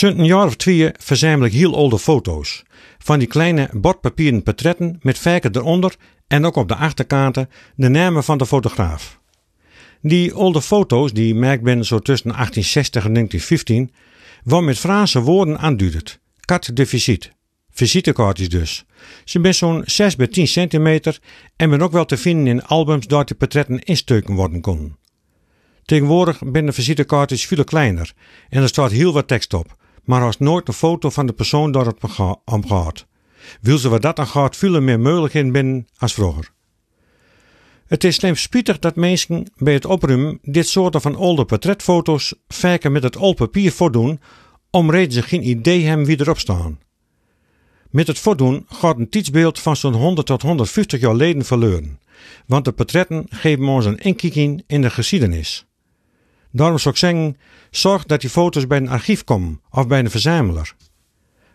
Sinds een jaar of twee verzamel ik heel oude foto's. Van die kleine bordpapieren portretten met vijken eronder en ook op de achterkanten de namen van de fotograaf. Die oude foto's, die merk ben zo tussen 1860 en 1915, worden met Franse woorden aanduidt. Kat de visite. Visitekaartjes dus. Ze zijn zo'n 6 bij 10 centimeter en ben ook wel te vinden in albums dat die portretten insteuken worden konden. Tegenwoordig zijn de visitekaartjes veel kleiner en er staat heel wat tekst op, maar als nooit een foto van de persoon dat het om gaat. Wil ze wat dat dan gaat, veel meer mogelijkheden binnen als vroeger. Het is slim spietig dat mensen bij het opruimen dit soort van oude portretfoto's vaker met het oud papier voordoen, om reden ze geen idee hebben wie erop staan. Met het voordoen gaat een tijdsbeeld van zo'n 100 tot 150 jaar geleden verloren, want de portretten geven ons een inkijkje in de geschiedenis. Daarom zou ik zeggen, zorg dat die foto's bij een archief komen of bij een verzamelaar.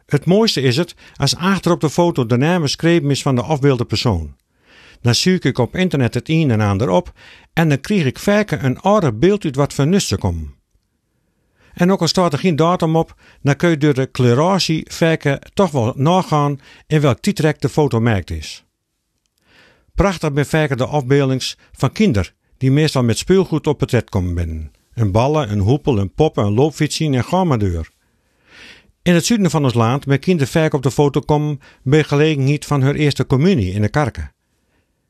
Het mooiste is het als achter op de foto de naam geschreven is van de afbeelde persoon. Dan zoek ik op internet het een en ander op en dan krijg ik vaker een oude beeld uit wat van nussen komt. En ook al staat er geen datum op, dan kun je door de kleuratie vaker toch wel nagaan in welk tijdrek de foto merkt is. Prachtig ben vaker de afbeeldings van kinderen die meestal met speelgoed op portret komen binnen. Een ballen, een hoepel, een poppen, een loopfietsje en ga maar deur. In het zuiden van ons land met kinderen vaak op de foto komen bij gelegenheid van hun eerste communie in de kerken.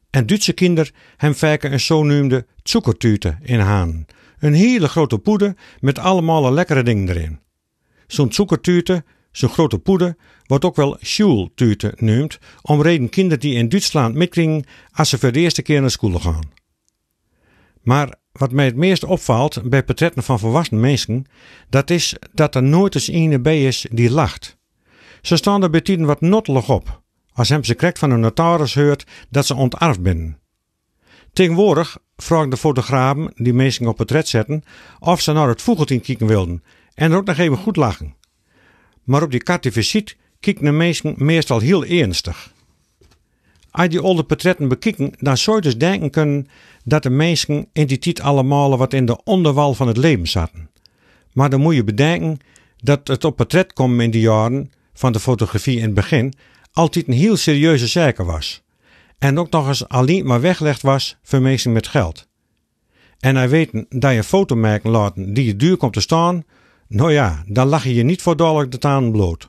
En Duitse kinderen hebben vaak een zogenoemde zoekertute in haan. Een hele grote poeder met allemaal lekkere dingen erin. Zo'n zoekertute, zo'n grote poeder, wordt ook wel schultute genoemd, om reden kinderen die in Duitsland mitkringen als ze voor de eerste keer naar school gaan. Maar wat mij het meest opvalt bij portretten van volwassen mensen, dat is dat er nooit eens een bij is die lacht. Ze staan er bij wat nottelig op, als hem ze krijgt van een notaris hoort dat ze ontarfd zijn. Tegenwoordig vragen de fotografen die mensen op portret zetten of ze naar het vogeltien kijken wilden en er ook nog even goed lachen. Maar op die visite kijken de mensen meestal heel ernstig. Als die oude portretten bekijken, dan zou je dus denken kunnen dat de mensen in die tijd allemaal wat in de onderwal van het leven zaten. Maar dan moet je bedenken dat het op portret komen in de jaren van de fotografie in het begin altijd een heel serieuze zaak was. En ook nog eens alleen maar weggelegd was voor met geld. En hij weten dat je fotomerken laten die je duur komt te staan, nou ja, dan lach je je niet voor dadelijk de taan bloot.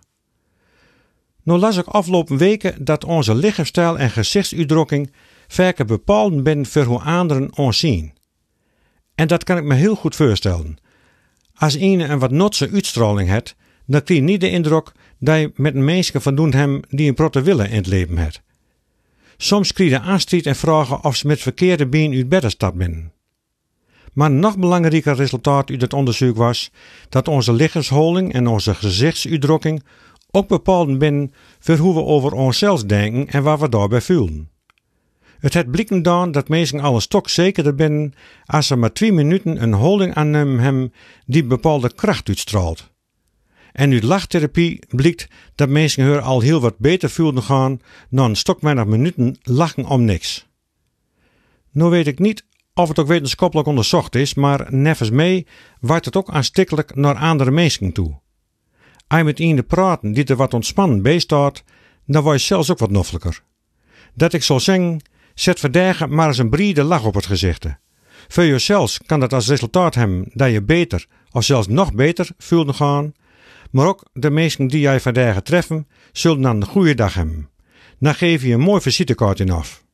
Nou las ik afgelopen weken dat onze lichaamsstijl en gezichtsuitdrukking vaker bepalend ben voor hoe anderen ons zien. En dat kan ik me heel goed voorstellen. Als een een wat notse uitstraling hebt, dan krijg je niet de indruk dat je met een meisje van doen hem die een protte willen in het leven hebt. Soms krijg je aanstrijd en vragen of ze met verkeerde been uit bed stapt. Maar een nog belangrijker resultaat uit het onderzoek was dat onze lichaamshouding en onze gezichtsuitdrukking ook bepalend binnen voor hoe we over onszelf denken en wat we daarbij voelen. Het het dan dat mensen alle stok zekerder binnen als ze maar twee minuten een holding aannemen hem die bepaalde kracht uitstraalt. En uit lachtherapie blijkt dat mensen haar al heel wat beter voelen gaan na een stok minuten lachen om niks. Nu weet ik niet of het ook wetenschappelijk onderzocht is, maar nevens mee waait het ook aanstikkelijk naar andere mensen toe. Als je met iemand praten die er wat ontspannen bij staat, dan word je zelfs ook wat noffelijker. Dat ik zal zeggen, zet vandaag maar eens een brede lach op het gezicht. Voor jezelf kan dat als resultaat hebben dat je beter of zelfs nog beter voelt gaan, maar ook de mensen die jij vandaag treffen, zullen dan een goede dag hebben. Dan geef je een mooi visitekaartje af.